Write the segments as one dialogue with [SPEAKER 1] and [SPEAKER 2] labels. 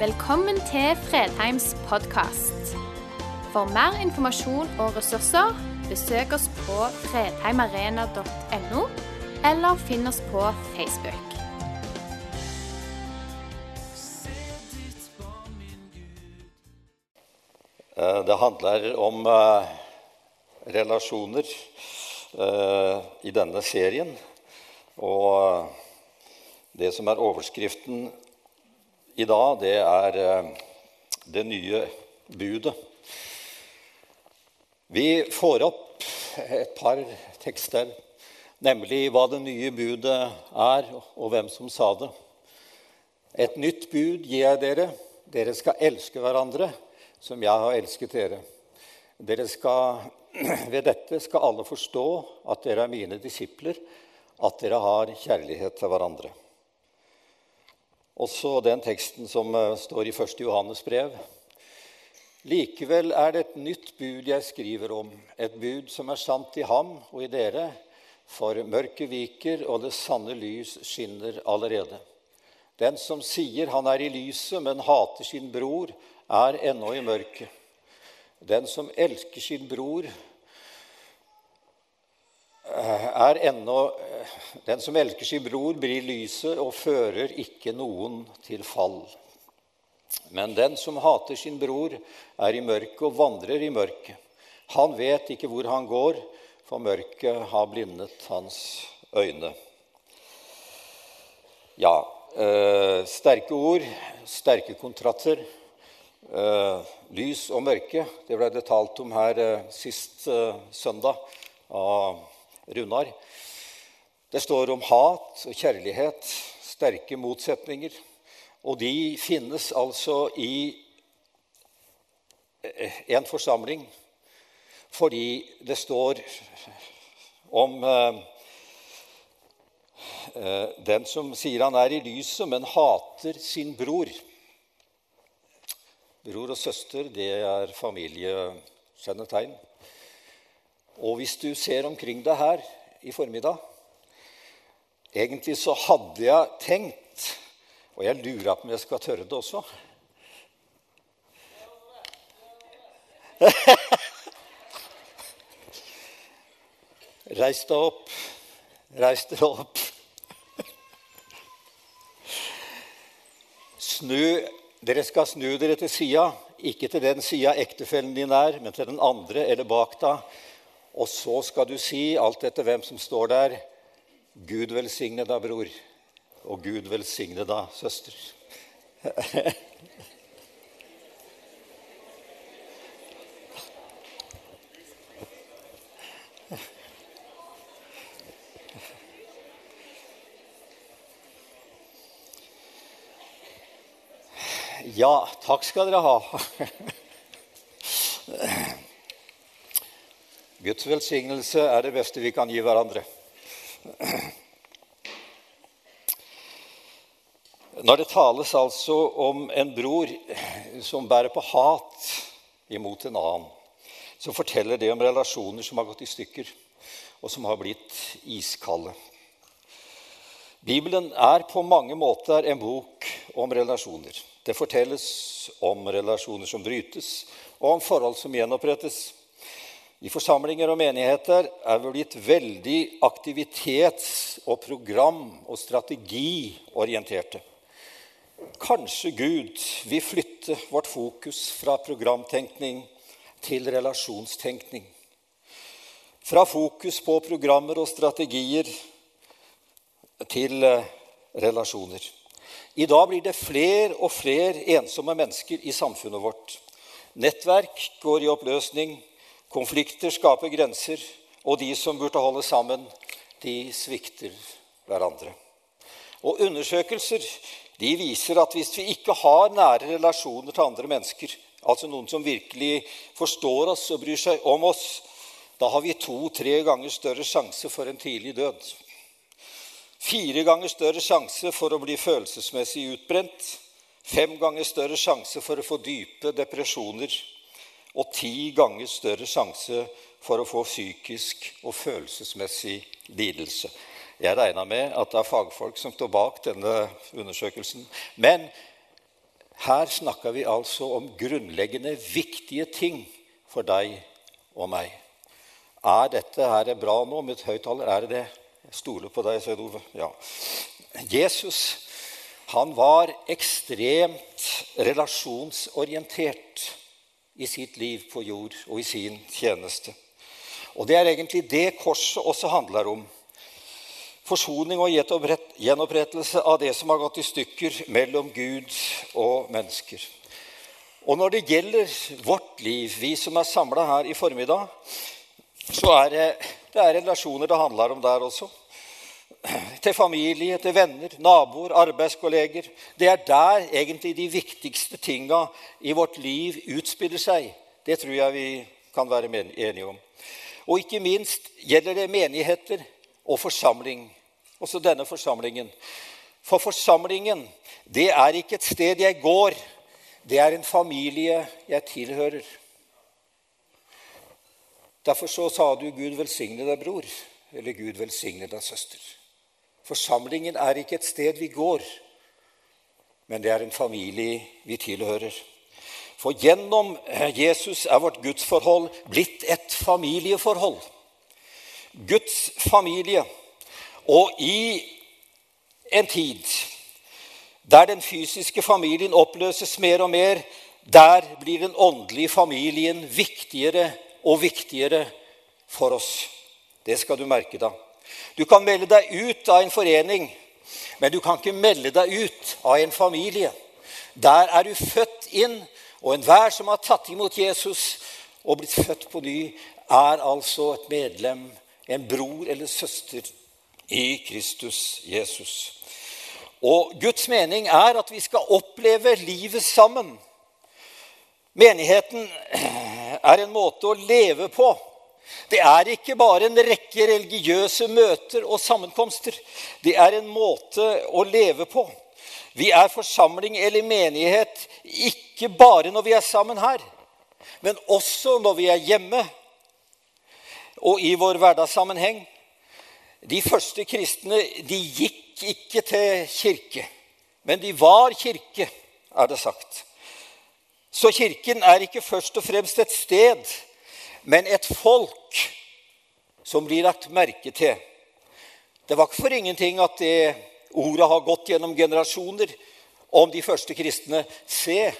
[SPEAKER 1] Velkommen til Fredheims podkast. For mer informasjon og ressurser, besøk oss på fredheimarena.no, eller finn oss på Facebook.
[SPEAKER 2] Eh, Det handler om eh, relasjoner eh, i denne serien. Og det som er overskriften i dag, det er eh, det nye budet. Vi får opp et par tekster, nemlig hva det nye budet er, og hvem som sa det. Et nytt bud gir jeg dere. Dere skal elske hverandre som jeg har elsket dere. Dere skal, ved dette skal alle forstå at dere er mine disipler, at dere har kjærlighet til hverandre. Også den teksten som eh, står i 1. Johannes brev. Likevel er det et nytt bud jeg skriver om, et bud som er sant i ham og i dere, for mørket viker og det sanne lys skinner allerede. Den som sier han er i lyset, men hater sin bror, er ennå i mørket. Den som elsker sin bror, er ennå eh, Den som elsker sin bror, blir lyset og fører ikke noen til fall. Men den som hater sin bror, er i mørket og vandrer i mørket. Han vet ikke hvor han går, for mørket har blindet hans øyne. Ja, øh, sterke ord, sterke kontratter. Øh, lys og mørke, det ble det talt om her øh, sist eh, søndag av Runar. Det står om hat og kjærlighet, sterke motsetninger. Og de finnes altså i eh, en forsamling fordi det står om eh, eh, den som sier han er i lyset, men hater sin bror. Bror og søster, det er familiekjennetegn. Og hvis du ser omkring deg her i formiddag Egentlig så hadde jeg tenkt, og jeg lurer på om jeg skal tørre det også Reis deg opp. Reis deg opp. Snu, dere skal snu dere til sida, ikke til den sida ektefellen din er, men til den andre eller bak deg. Og så skal du si, alt etter hvem som står der, Gud velsigne deg, bror. Og Gud velsigne deg, søster. Ja, takk skal dere ha. Guds velsignelse er det beste vi kan gi hverandre. Når det tales altså om en bror som bærer på hat imot en annen, så forteller det om relasjoner som har gått i stykker, og som har blitt iskalde. Bibelen er på mange måter en bok om relasjoner. Det fortelles om relasjoner som brytes, og om forhold som gjenopprettes. I forsamlinger og menigheter er vi blitt veldig aktivitets- og program- og strategiorienterte. Kanskje Gud vil flytte vårt fokus fra programtenkning til relasjonstenkning. Fra fokus på programmer og strategier til eh, relasjoner. I dag blir det flere og flere ensomme mennesker i samfunnet vårt. Nettverk går i oppløsning, konflikter skaper grenser, og de som burde holde sammen, de svikter hverandre. Og undersøkelser de viser at hvis vi ikke har nære relasjoner til andre mennesker, altså noen som virkelig forstår oss og bryr seg om oss, da har vi to-tre ganger større sjanse for en tidlig død. Fire ganger større sjanse for å bli følelsesmessig utbrent. Fem ganger større sjanse for å få dype depresjoner. Og ti ganger større sjanse for å få psykisk og følelsesmessig lidelse. Jeg regner med at det er fagfolk som står bak denne undersøkelsen. Men Her snakker vi altså om grunnleggende viktige ting for deg og meg. Er dette her bra nå med høyttaler? Er det det? Jeg stoler på deg, Svein Ove. Ja. Jesus han var ekstremt relasjonsorientert i sitt liv på jord og i sin tjeneste. Og det er egentlig det korset også handler om. Forsoning og gjenopprettelse av det som har gått i stykker mellom Gud og mennesker. Og når det gjelder vårt liv, vi som er samla her i formiddag, så er det, det er relasjoner det handler om der også. Til familie, til venner, naboer, arbeidskolleger. Det er der egentlig de viktigste tinga i vårt liv utspiller seg. Det tror jeg vi kan være enige om. Og ikke minst gjelder det menigheter og forsamling. Også denne forsamlingen. For forsamlingen, det er ikke et sted jeg går. Det er en familie jeg tilhører. Derfor så sa du 'Gud velsigne deg, bror', eller 'Gud velsigne deg, søster'. Forsamlingen er ikke et sted vi går, men det er en familie vi tilhører. For gjennom Jesus er vårt gudsforhold blitt et familieforhold. Guds familie. Og i en tid der den fysiske familien oppløses mer og mer, der blir den åndelige familien viktigere og viktigere for oss. Det skal du merke deg. Du kan melde deg ut av en forening, men du kan ikke melde deg ut av en familie. Der er du født inn og enhver som har tatt imot Jesus og blitt født på ny, er altså et medlem, en bror eller søster i Kristus Jesus. Og Guds mening er at vi skal oppleve livet sammen. Menigheten er en måte å leve på. Det er ikke bare en rekke religiøse møter og sammenkomster. Det er en måte å leve på. Vi er forsamling eller menighet ikke bare når vi er sammen her, men også når vi er hjemme og i vår hverdagssammenheng. De første kristne de gikk ikke til kirke, men de var kirke, er det sagt. Så kirken er ikke først og fremst et sted, men et folk som blir lagt merke til. Det var ikke for ingenting at det Ordet har gått gjennom generasjoner om de første kristne. Se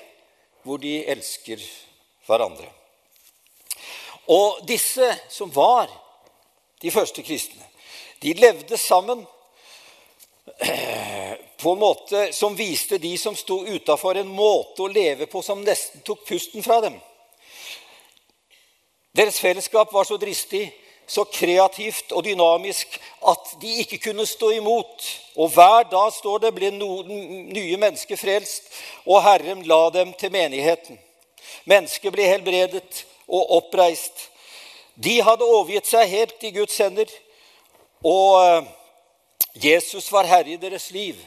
[SPEAKER 2] hvor de elsker hverandre. Og disse som var de første kristne, de levde sammen på en måte som viste de som sto utafor, en måte å leve på som nesten tok pusten fra dem. Deres fellesskap var så dristig så kreativt og dynamisk at de ikke kunne stå imot. Og hver dag, står det, ble noen nye mennesker frelst, og Herren la dem til menigheten. Mennesker ble helbredet og oppreist. De hadde overgitt seg helt i Guds hender, og eh, Jesus var herre i deres liv.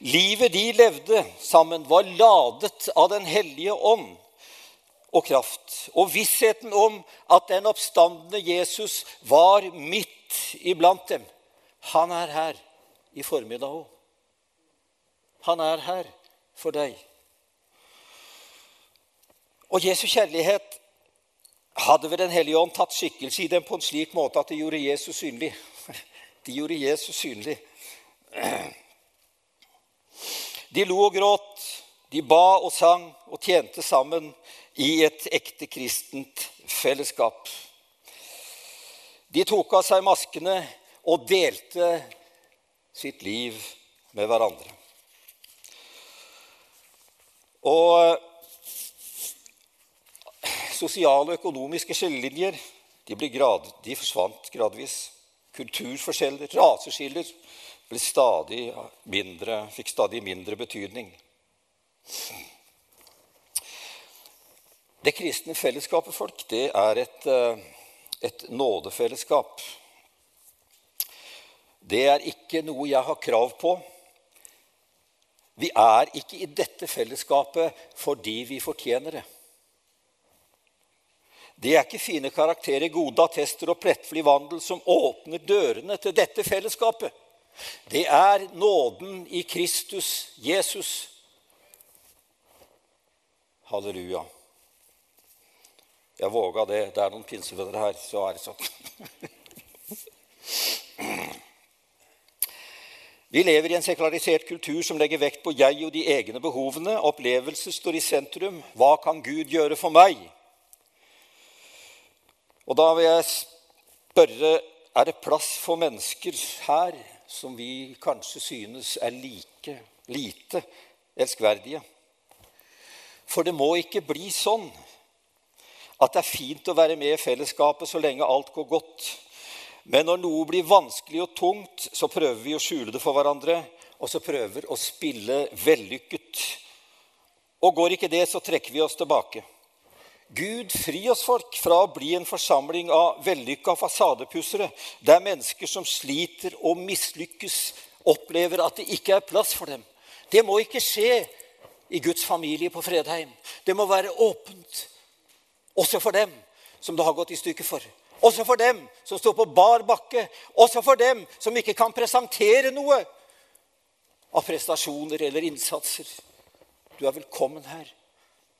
[SPEAKER 2] Livet de levde sammen, var ladet av Den hellige ånd og kraft. Og vissheten om at den oppstandende Jesus var midt iblant dem. Han er her i formiddag òg. Han er her for deg. Og Jesu kjærlighet hadde ved Den hellige ånd tatt skikkelse i dem på en slik måte at de gjorde Jesus synlig. De gjorde Jesus synlig. De lo og gråt, de ba og sang og tjente sammen i et ekte kristent fellesskap. De tok av seg maskene og delte sitt liv med hverandre. Og sosiale og økonomiske skillelinjer de, grad, de forsvant gradvis. Kulturforskjeller, raseskiller, stadig mindre, fikk stadig mindre betydning. Det kristne fellesskapet, folk, det er et, eh, et nådefellesskap. Det er ikke noe jeg har krav på. Vi er ikke i dette fellesskapet fordi vi fortjener det. Det er ikke fine karakterer, gode attester og plettfri vandel som åpner dørene til dette fellesskapet. Det er nåden i Kristus Jesus Halleluja. Jeg våga det. Det er noen pinsevenner her, så er det sånn. Vi lever i en sekularisert kultur som legger vekt på jeg og de egne behovene. Opplevelser står i sentrum. Hva kan Gud gjøre for meg? Og da vil jeg spørre er det plass for mennesker her som vi kanskje synes er like lite elskverdige? For det må ikke bli sånn at det er fint å være med i fellesskapet så lenge alt går godt. Men når noe blir vanskelig og tungt, så prøver vi å skjule det for hverandre. Og så prøver å spille vellykket. Og går ikke det, så trekker vi oss tilbake. Gud, fri oss folk fra å bli en forsamling av vellykka fasadepussere, der mennesker som sliter og mislykkes, opplever at det ikke er plass for dem. Det må ikke skje i Guds familie på Fredheim. Det må være åpent også for dem som det har gått i stykker for. Også for dem som står på bar bakke. Også for dem som ikke kan presentere noe av prestasjoner eller innsatser. Du er velkommen her,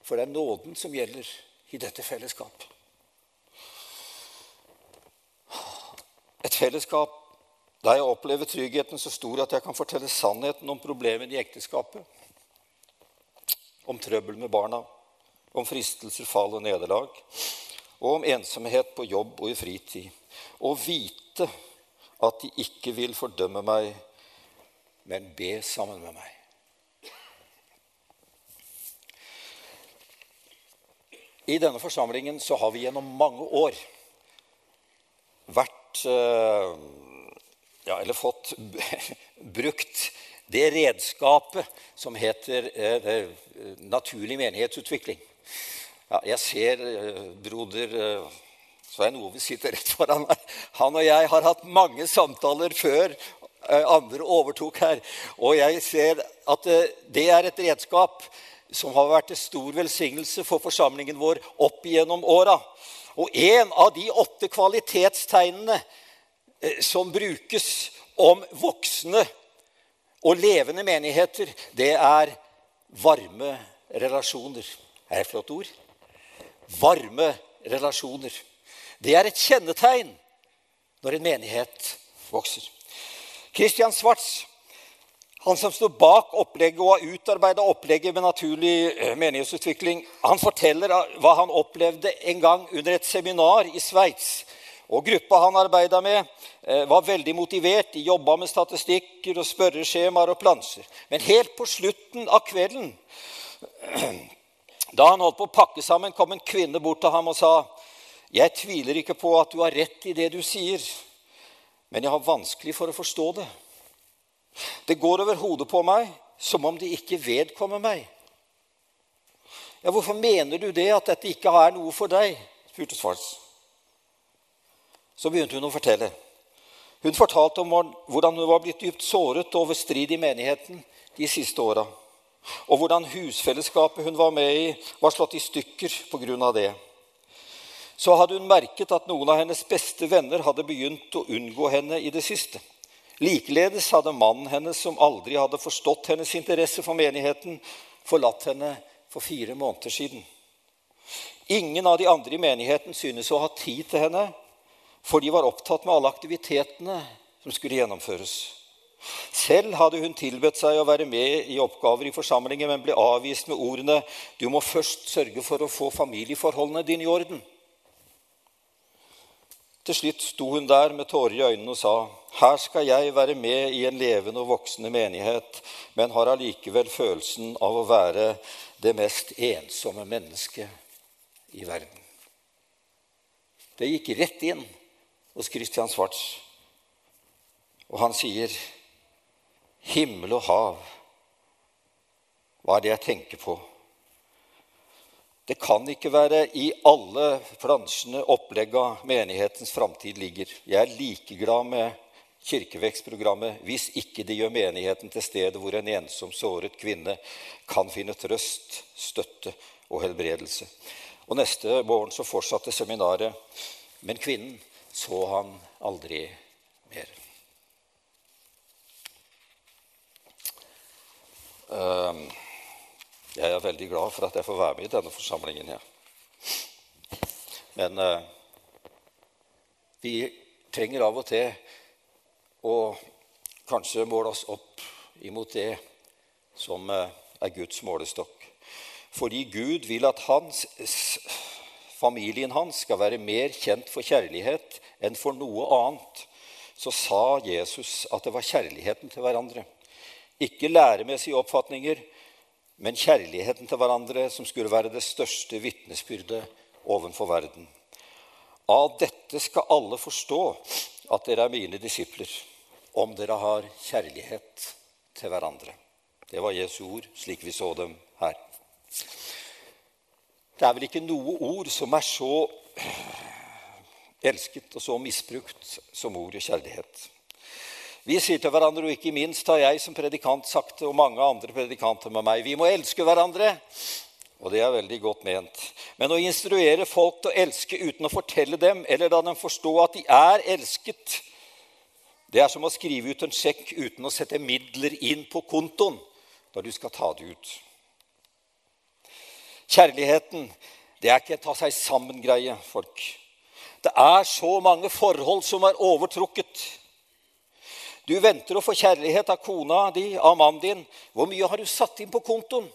[SPEAKER 2] for det er nåden som gjelder i dette fellesskap. Et fellesskap der jeg opplever tryggheten så stor at jeg kan fortelle sannheten om problemene i ekteskapet. Om trøbbel med barna om fristelser, fall og nederlag, og om ensomhet på jobb og i fritid. Og vite at de ikke vil fordømme meg, men be sammen med meg. I denne forsamlingen så har vi gjennom mange år vært eh, ja, Eller fått brukt det redskapet som heter eh, naturlig menighetsutvikling. Ja, jeg ser uh, broder uh, Svein Ove sitter rett foran meg. Han og jeg har hatt mange samtaler før uh, andre overtok her. Og jeg ser at det er et redskap som har vært til stor velsignelse for forsamlingen vår opp igjennom åra. Og en av de åtte kvalitetstegnene som brukes om voksne og levende menigheter, det er varme relasjoner. Er et flott ord? varme relasjoner. Det er et kjennetegn når en menighet vokser. Christian Svarts, han som står bak opplegget og har utarbeida opplegget med naturlig eh, menighetsutvikling, han forteller hva han opplevde en gang under et seminar i Sveits. Og Gruppa han arbeida med, eh, var veldig motivert. De jobba med statistikker og spørreskjemaer og plansjer. Men helt på slutten av kvelden Da han holdt på å pakke sammen, kom en kvinne bort til ham og sa, 'Jeg tviler ikke på at du har rett i det du sier, men jeg har vanskelig for å forstå det.' 'Det går over hodet på meg som om det ikke vedkommer meg.' 'Ja, hvorfor mener du det, at dette ikke er noe for deg?' spurte Svarts. Så begynte hun å fortelle. Hun fortalte om hvordan hun var blitt dypt såret over strid i menigheten de siste åra og hvordan husfellesskapet hun var med i, var slått i stykker pga. det. Så hadde hun merket at noen av hennes beste venner hadde begynt å unngå henne i det siste. Likeledes hadde mannen hennes, som aldri hadde forstått hennes interesse for menigheten, forlatt henne for fire måneder siden. Ingen av de andre i menigheten synes å ha tid til henne, for de var opptatt med alle aktivitetene som skulle gjennomføres. Selv hadde hun tilbudt seg å være med i oppgaver i forsamlingen, men ble avvist med ordene 'Du må først sørge for å få familieforholdene dine i orden'. Til slutt sto hun der med tårer i øynene og sa, 'Her skal jeg være med i en levende og voksende menighet', men har allikevel følelsen av å være det mest ensomme mennesket i verden. Det gikk rett inn hos Christian Svarts, og han sier Himmel og hav. Hva er det jeg tenker på? Det kan ikke være i alle plansjene opplegga menighetens framtid ligger. Jeg er like glad med kirkevekstprogrammet hvis ikke det gjør menigheten til stedet hvor en ensom, såret kvinne kan finne trøst, støtte og helbredelse. Og Neste morgen så fortsatte seminaret, men kvinnen så han aldri mer. Jeg er veldig glad for at jeg får være med i denne forsamlingen. her. Men eh, vi trenger av og til å kanskje måle oss opp imot det som eh, er Guds målestokk. Fordi Gud vil at hans, familien hans skal være mer kjent for kjærlighet enn for noe annet, så sa Jesus at det var kjærligheten til hverandre. Ikke læremessige oppfatninger, men kjærligheten til hverandre som skulle være det største vitnesbyrdet overfor verden. Av dette skal alle forstå at dere er mine disipler, om dere har kjærlighet til hverandre. Det var Jesu ord, slik vi så dem her. Det er vel ikke noe ord som er så elsket og så misbrukt som ordet kjærlighet. Vi sier til hverandre, og ikke minst har jeg som predikant sagt og mange andre predikanter med meg, vi må elske hverandre. Og det er veldig godt ment. Men å instruere folk til å elske uten å fortelle dem, eller la dem forstå at de er elsket, det er som å skrive ut en sjekk uten å sette midler inn på kontoen når du skal ta det ut. Kjærligheten, det er ikke en ta seg sammen-greie, folk. Det er så mange forhold som er overtrukket. Du venter å få kjærlighet av kona di, av mannen din. Hvor mye har du satt inn på kontoen?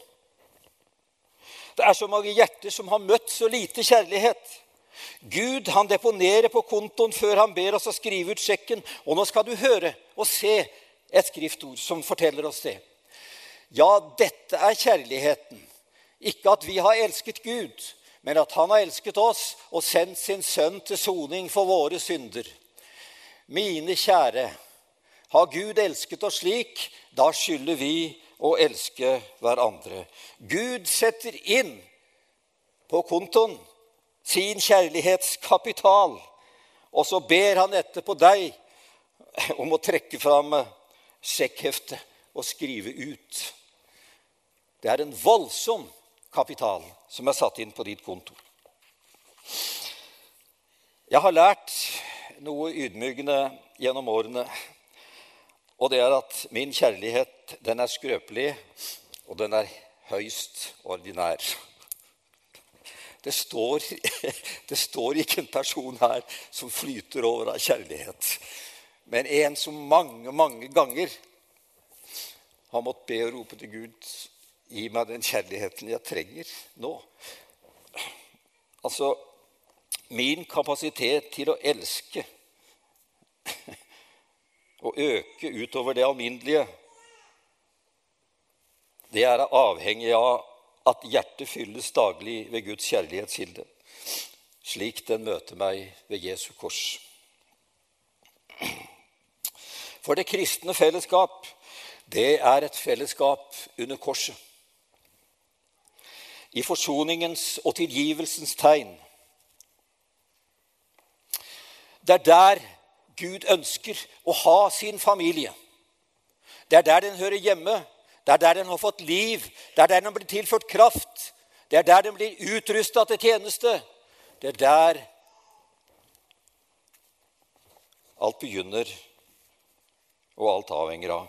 [SPEAKER 2] Det er så mange hjerter som har møtt så lite kjærlighet. Gud han deponerer på kontoen før han ber oss å skrive ut sjekken. Og nå skal du høre og se et skriftord som forteller oss det. Ja, dette er kjærligheten. Ikke at vi har elsket Gud, men at han har elsket oss og sendt sin sønn til soning for våre synder. Mine kjære, har Gud elsket oss slik, da skylder vi å elske hverandre. Gud setter inn på kontoen sin kjærlighetskapital, og så ber han etterpå deg om å trekke fram sjekkheftet og skrive ut. Det er en voldsom kapital som er satt inn på ditt konto. Jeg har lært noe ydmykende gjennom årene og det er at min kjærlighet, den er skrøpelig, og den er høyst ordinær. Det står, det står ikke en person her som flyter over av kjærlighet, men en som mange, mange ganger har måttet be og rope til Gud gi meg den kjærligheten jeg trenger nå. Altså min kapasitet til å elske å øke utover det alminnelige, det er avhengig av at hjertet fylles daglig ved Guds kjærlighetskilde, slik den møter meg ved Jesu kors. For det kristne fellesskap, det er et fellesskap under korset. I forsoningens og tilgivelsens tegn. Det er der Gud ønsker å ha sin familie. Det er der den hører hjemme. Det er der den har fått liv. Det er der den blir tilført kraft. Det er der den blir utrusta til tjeneste. Det er der alt begynner, og alt avhenger av.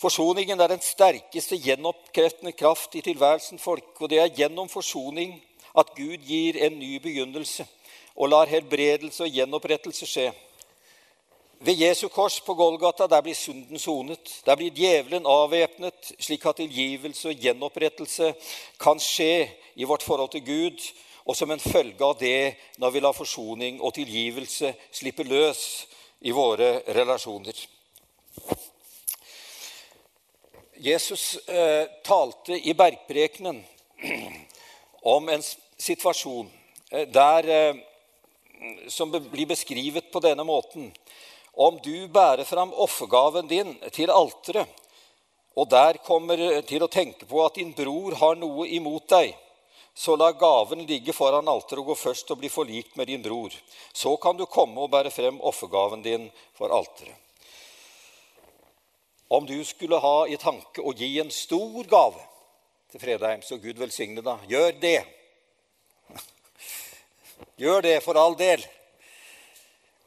[SPEAKER 2] Forsoningen er den sterkeste gjenoppkreftende kraft i tilværelsen folk. Og det er gjennom forsoning at Gud gir en ny begynnelse og lar helbredelse og gjenopprettelse skje. Ved Jesu kors på Golgata der blir synden sonet. Der blir djevelen avvæpnet, slik at tilgivelse og gjenopprettelse kan skje i vårt forhold til Gud. Og som en følge av det, når vi lar forsoning og tilgivelse slippe løs i våre relasjoner. Jesus eh, talte i bergprekenen om en situasjon eh, der eh, som blir beskrevet på denne måten. Om du bærer fram offergaven din til alteret, og der kommer til å tenke på at din bror har noe imot deg, så la gaven ligge foran alteret og gå først og bli forlikt med din bror. Så kan du komme og bære frem offergaven din for alteret. Om du skulle ha i tanke å gi en stor gave til Fredheim, så Gud velsigne deg, gjør det. Gjør det for all del.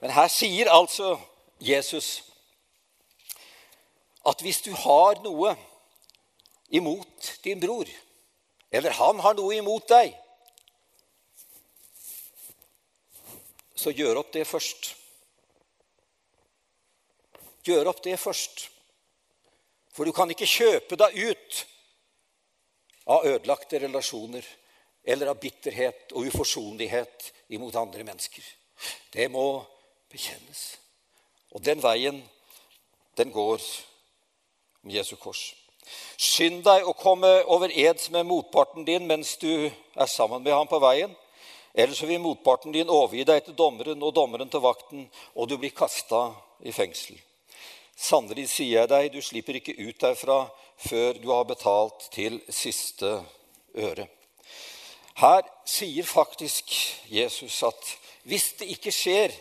[SPEAKER 2] Men her sier altså Jesus at hvis du har noe imot din bror, eller han har noe imot deg, så gjør opp det først. Gjør opp det først. For du kan ikke kjøpe deg ut av ødelagte relasjoner eller av bitterhet og uforsonlighet imot andre mennesker. Det må bekjennes. Og den veien, den går om Jesu kors. Skynd deg å komme over eds med motparten din mens du er sammen med ham på veien. Ellers vil motparten din overgi deg til dommeren og dommeren til vakten, og du blir kasta i fengsel. Sannelig sier jeg deg, du slipper ikke ut derfra før du har betalt til siste øre. Her sier faktisk Jesus at hvis det ikke skjer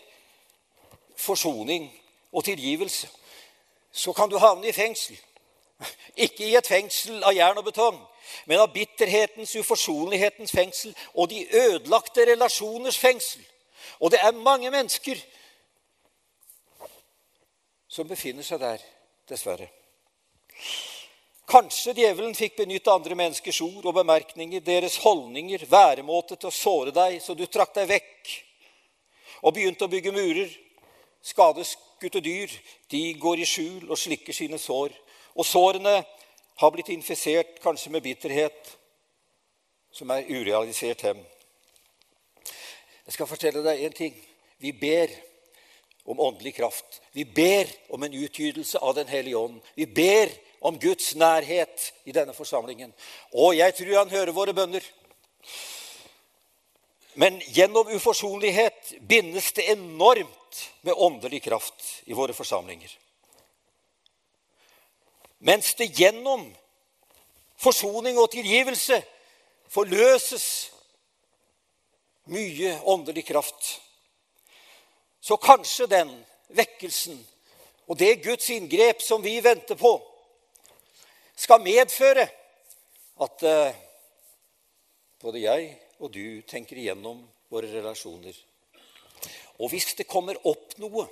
[SPEAKER 2] forsoning og tilgivelse, så kan du havne i fengsel. Ikke i et fengsel av jern og betong, men av bitterhetens, uforsonlighetens fengsel og de ødelagte relasjoners fengsel. Og det er mange mennesker som befinner seg der, dessverre. Kanskje djevelen fikk benytte andre menneskers ord og bemerkninger, deres holdninger, væremåte til å såre deg, så du trakk deg vekk og begynte å bygge murer. Skadeskutte dyr de går i skjul og slikker sine sår. Og sårene har blitt infisert kanskje med bitterhet, som er urealisert hem. Jeg skal fortelle deg én ting. Vi ber om åndelig kraft. Vi ber om en utgytelse av Den hellige ånd. Vi ber om Guds nærhet i denne forsamlingen. Og jeg tror han hører våre bønner. Men gjennom uforsonlighet bindes det enormt med åndelig kraft i våre forsamlinger. Mens det gjennom forsoning og tilgivelse forløses mye åndelig kraft så kanskje den vekkelsen og det Guds inngrep som vi venter på, skal medføre at eh, både jeg og du tenker igjennom våre relasjoner. Og hvis det kommer opp noe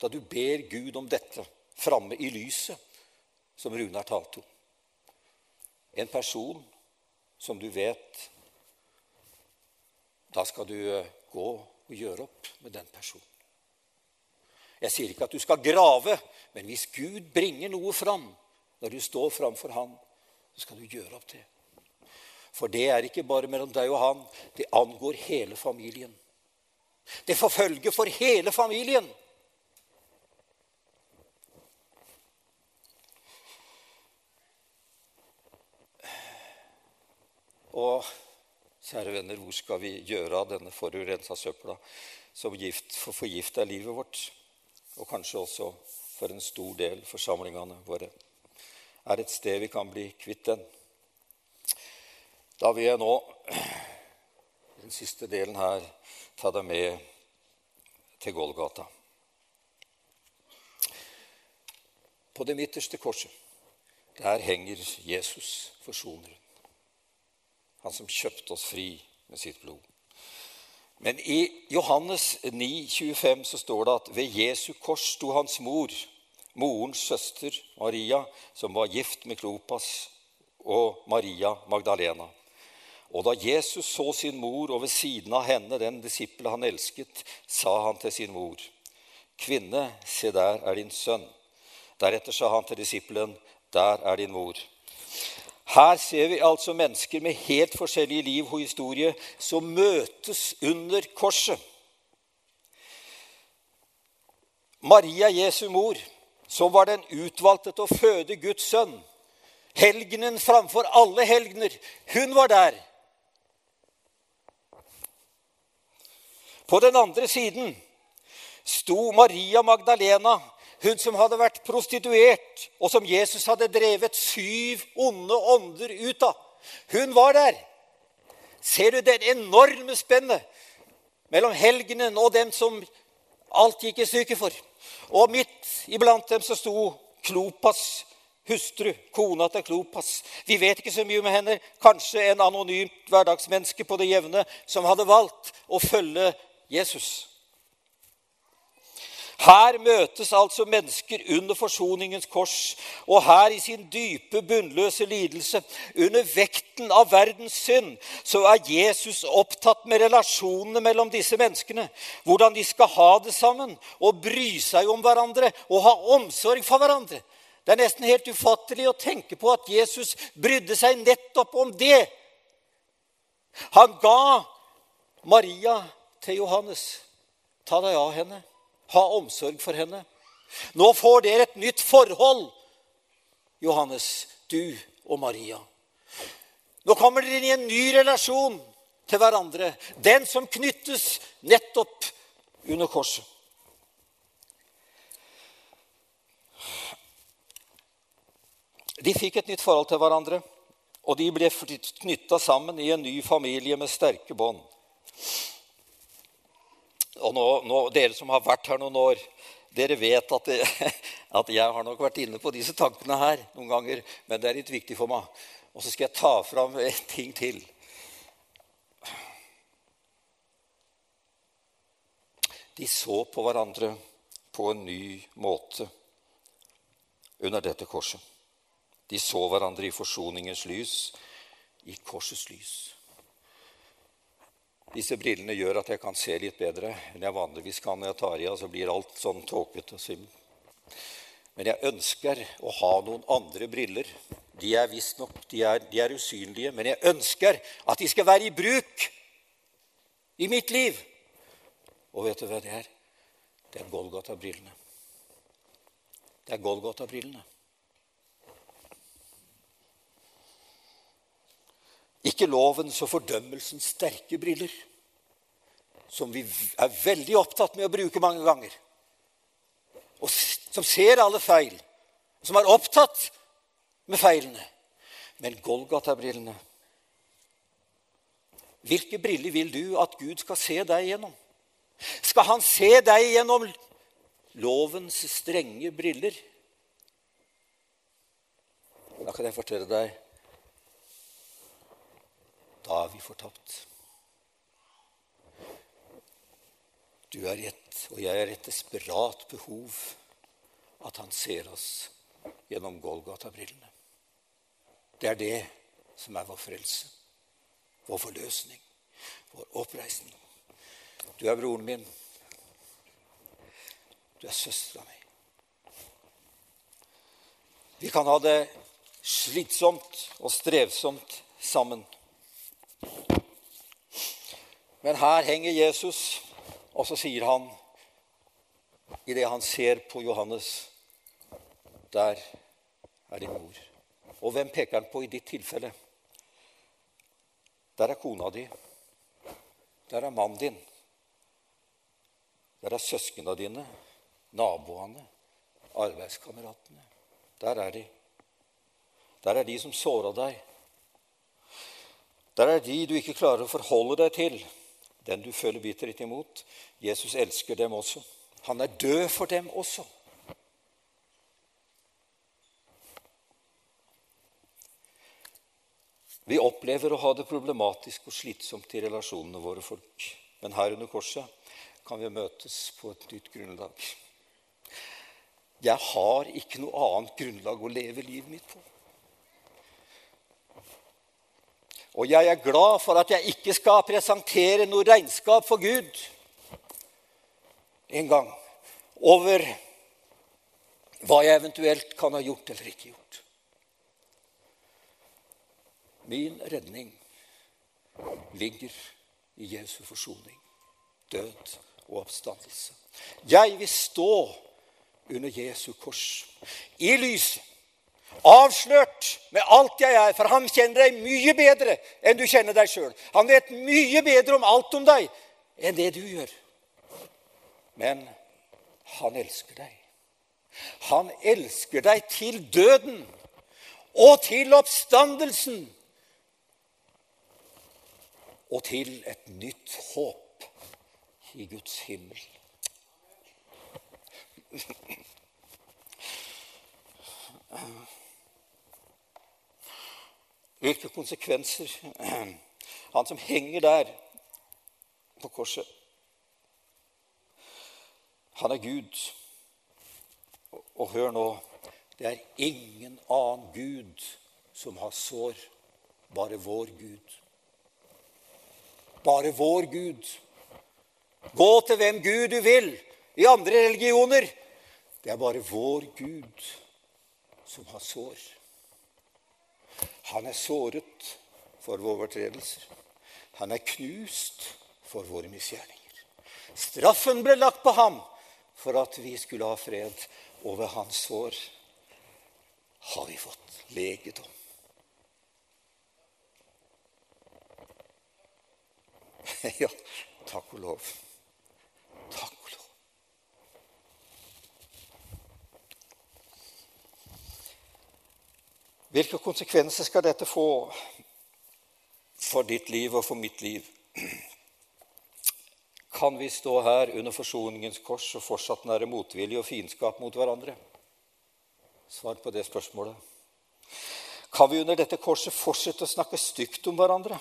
[SPEAKER 2] da du ber Gud om dette framme i lyset, som Runar talte om En person som du vet Da skal du eh, gå og gjøre opp med den personen. Jeg sier ikke at du skal grave, men hvis Gud bringer noe fram når du står framfor Han, så skal du gjøre opp det. For det er ikke bare mellom deg og han. Det angår hele familien. Det forfølger for hele familien. Og Kjære venner, hvor skal vi gjøre av denne forurensa søpla som gift, for forgifter livet vårt, og kanskje også for en stor del forsamlingene våre? Er et sted vi kan bli kvitt den? Da vil jeg nå, i den siste delen her, ta deg med til Golgata. På det midterste korset, der henger Jesus, forsoneren han som kjøpte oss fri med sitt blod. Men i Johannes 9, 25 så står det at ved Jesu kors sto hans mor, morens søster Maria, som var gift med Klopas, og Maria Magdalena. Og da Jesus så sin mor, og ved siden av henne den disippel han elsket, sa han til sin mor, Kvinne, se der er din sønn. Deretter sa han til disippelen, Der er din mor. Her ser vi altså mennesker med helt forskjellige liv og historie som møtes under korset. Maria Jesu mor, som var den utvalgte til å føde Guds sønn, helgenen framfor alle helgener, hun var der. På den andre siden sto Maria Magdalena, hun som hadde vært prostituert, og som Jesus hadde drevet syv onde ånder ut av. Hun var der. Ser du det enorme spennet mellom helgenen og dem som alt gikk i stykker for? Og midt iblant dem så sto Klopas hustru, kona til Klopas. Vi vet ikke så mye om henne. Kanskje en anonymt hverdagsmenneske på det jevne som hadde valgt å følge Jesus. Her møtes altså mennesker under forsoningens kors, og her i sin dype, bunnløse lidelse, under vekten av verdens synd, så er Jesus opptatt med relasjonene mellom disse menneskene. Hvordan de skal ha det sammen og bry seg om hverandre og ha omsorg for hverandre. Det er nesten helt ufattelig å tenke på at Jesus brydde seg nettopp om det. Han ga Maria til Johannes. Ta deg av henne. Ha omsorg for henne. Nå får dere et nytt forhold, Johannes, du og Maria. Nå kommer dere inn i en ny relasjon til hverandre. Den som knyttes nettopp under korset. De fikk et nytt forhold til hverandre, og de ble knytta sammen i en ny familie med sterke bånd. Og nå, nå, Dere som har vært her noen år, dere vet at, det, at, jeg har nok vært inne på disse tankene her noen ganger, men det er litt viktig for meg. Og så skal jeg ta fram en ting til. De så på hverandre på en ny måte under dette korset. De så hverandre i forsoningens lys, i korsets lys. Disse brillene gjør at jeg kan se litt bedre enn jeg vanligvis kan når jeg tar i. Så blir alt sånn tåkete og svimmel. Men jeg ønsker å ha noen andre briller. De er visstnok de, de er usynlige, men jeg ønsker at de skal være i bruk i mitt liv. Og vet du hva det er? Det er Golgata-brillene. Det er Golgata-brillene. Ikke lovens og fordømmelsens sterke briller, som vi er veldig opptatt med å bruke mange ganger, og som ser alle feil, som er opptatt med feilene. Men Golgata-brillene Hvilke briller vil du at Gud skal se deg gjennom? Skal han se deg gjennom lovens strenge briller? Da kan jeg fortelle deg da er vi fortapt. Du er et, og jeg er et desperat behov at han ser oss gjennom Golgata-brillene. Det er det som er vår frelse, vår forløsning, vår oppreisning. Du er broren min. Du er søstera mi. Vi kan ha det slitsomt og strevsomt sammen. Men her henger Jesus, og så sier han idet han ser på Johannes Der er din mor. Og hvem peker han på i ditt tilfelle? Der er kona di. Der er mannen din. Der er søsknene dine, naboene, arbeidskameratene. Der er de. Der er de som såra deg. Der er de du ikke klarer å forholde deg til, den du føler bitterhet imot. Jesus elsker dem også. Han er død for dem også. Vi opplever å ha det problematisk og slitsomt i relasjonene våre folk. Men her under korset kan vi møtes på et nytt grunnlag. Jeg har ikke noe annet grunnlag å leve livet mitt på. Og jeg er glad for at jeg ikke skal presentere noe regnskap for Gud en gang over hva jeg eventuelt kan ha gjort eller ikke gjort. Min redning ligger i Jesu forsoning, død og oppstandelse. Jeg vil stå under Jesu kors i lyset Avslørt med alt jeg er, for han kjenner deg mye bedre enn du kjenner deg sjøl. Han vet mye bedre om alt om deg enn det du gjør. Men han elsker deg. Han elsker deg til døden og til oppstandelsen. Og til et nytt håp i Guds himmel. Hvilke konsekvenser Han som henger der på korset Han er Gud. Og, hør nå det er ingen annen Gud som har sår. Bare vår Gud. Bare vår Gud. Gå til hvem Gud du vil i andre religioner. Det er bare vår Gud som har sår. Han er såret for våre overtredelser. Han er knust for våre misgjerninger. Straffen ble lagt på ham for at vi skulle ha fred. Og ved hans sår har vi fått legedom. Ja, takk og lov. Takk og lov. Hvilke konsekvenser skal dette få for ditt liv og for mitt liv? Kan vi stå her under forsoningens kors og fortsatt nære motvilje og fiendskap mot hverandre? Svar på det spørsmålet. Kan vi under dette korset fortsette å snakke stygt om hverandre?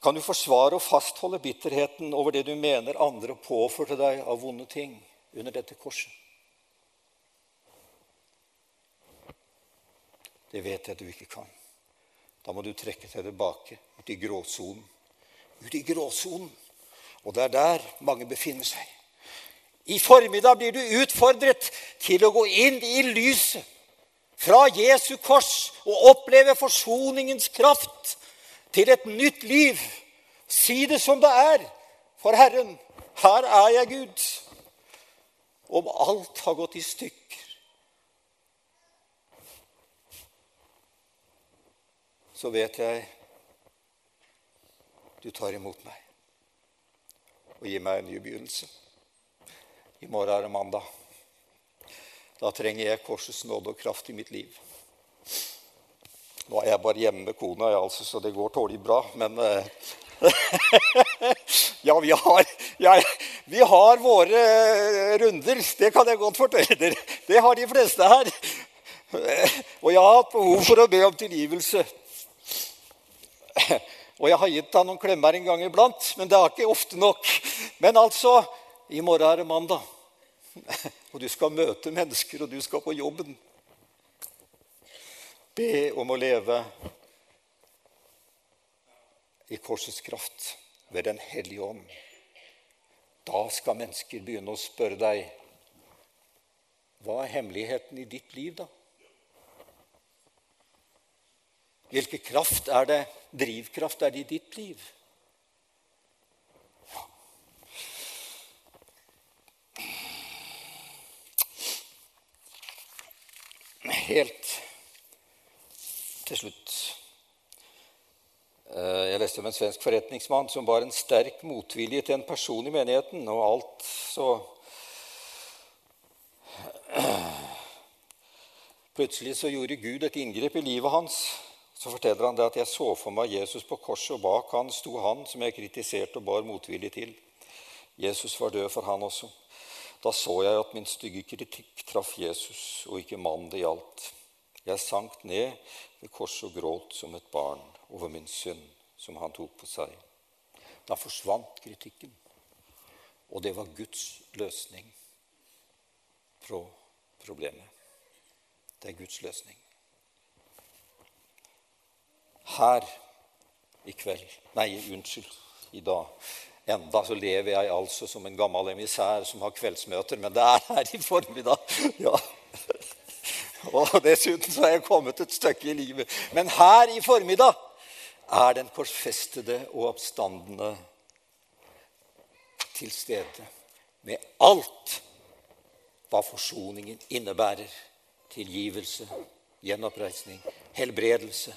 [SPEAKER 2] Kan du forsvare og fastholde bitterheten over det du mener andre påførte deg av vonde ting under dette korset? Det vet jeg at du ikke kan. Da må du trekke deg tilbake, ut i gråsonen. Ut i gråsonen. Og det er der mange befinner seg. I formiddag blir du utfordret til å gå inn i lyset fra Jesu kors og oppleve forsoningens kraft til et nytt liv. Si det som det er for Herren. Her er jeg, Gud. Om alt har gått i stykker, så vet jeg du tar imot meg og gir meg en ny begynnelse. I morgen er det mandag. Da trenger jeg korsets nåde og kraft i mitt liv. Nå er jeg bare hjemme med kona, altså, så det går tålelig bra. Men uh... Ja, vi har, ja, vi har våre runder. Det kan jeg godt fortelle dere. Det har de fleste her. Og jeg har hatt behov for å be om tilgivelse. Og jeg har gitt deg noen klemmer en gang iblant, men det er ikke ofte nok. Men altså i morgen er det mandag, og du skal møte mennesker, og du skal på jobben. Be om å leve i korsets kraft ved Den hellige ånd. Da skal mennesker begynne å spørre deg hva er hemmeligheten i ditt liv, da? Hvilken kraft er det, drivkraft er det i ditt liv? Helt til slutt. Eh, Jeg leste om en svensk forretningsmann som bar en sterk motvilje til en person i menigheten, og alt så Plutselig så gjorde Gud et inngrep i livet hans så forteller han det at jeg så for meg Jesus på korset, og bak han sto han som jeg kritiserte og bar motvillig til. Jesus var død for han også. Da så jeg at min stygge kritikk traff Jesus, og ikke mannen det gjaldt. Jeg sank ned ved korset og gråt som et barn over min synd, som han tok på seg. Da forsvant kritikken, og det var Guds løsning på problemet. Det er Guds løsning her i kveld Nei, unnskyld, i dag. Enda så lever jeg altså som en gammel emissær som har kveldsmøter, men det er her i formiddag. Ja. Og dessuten så er jeg kommet et stykke i livet. Men her i formiddag er den korsfestede og oppstandende til stede med alt hva forsoningen innebærer. Tilgivelse, gjenoppreisning, helbredelse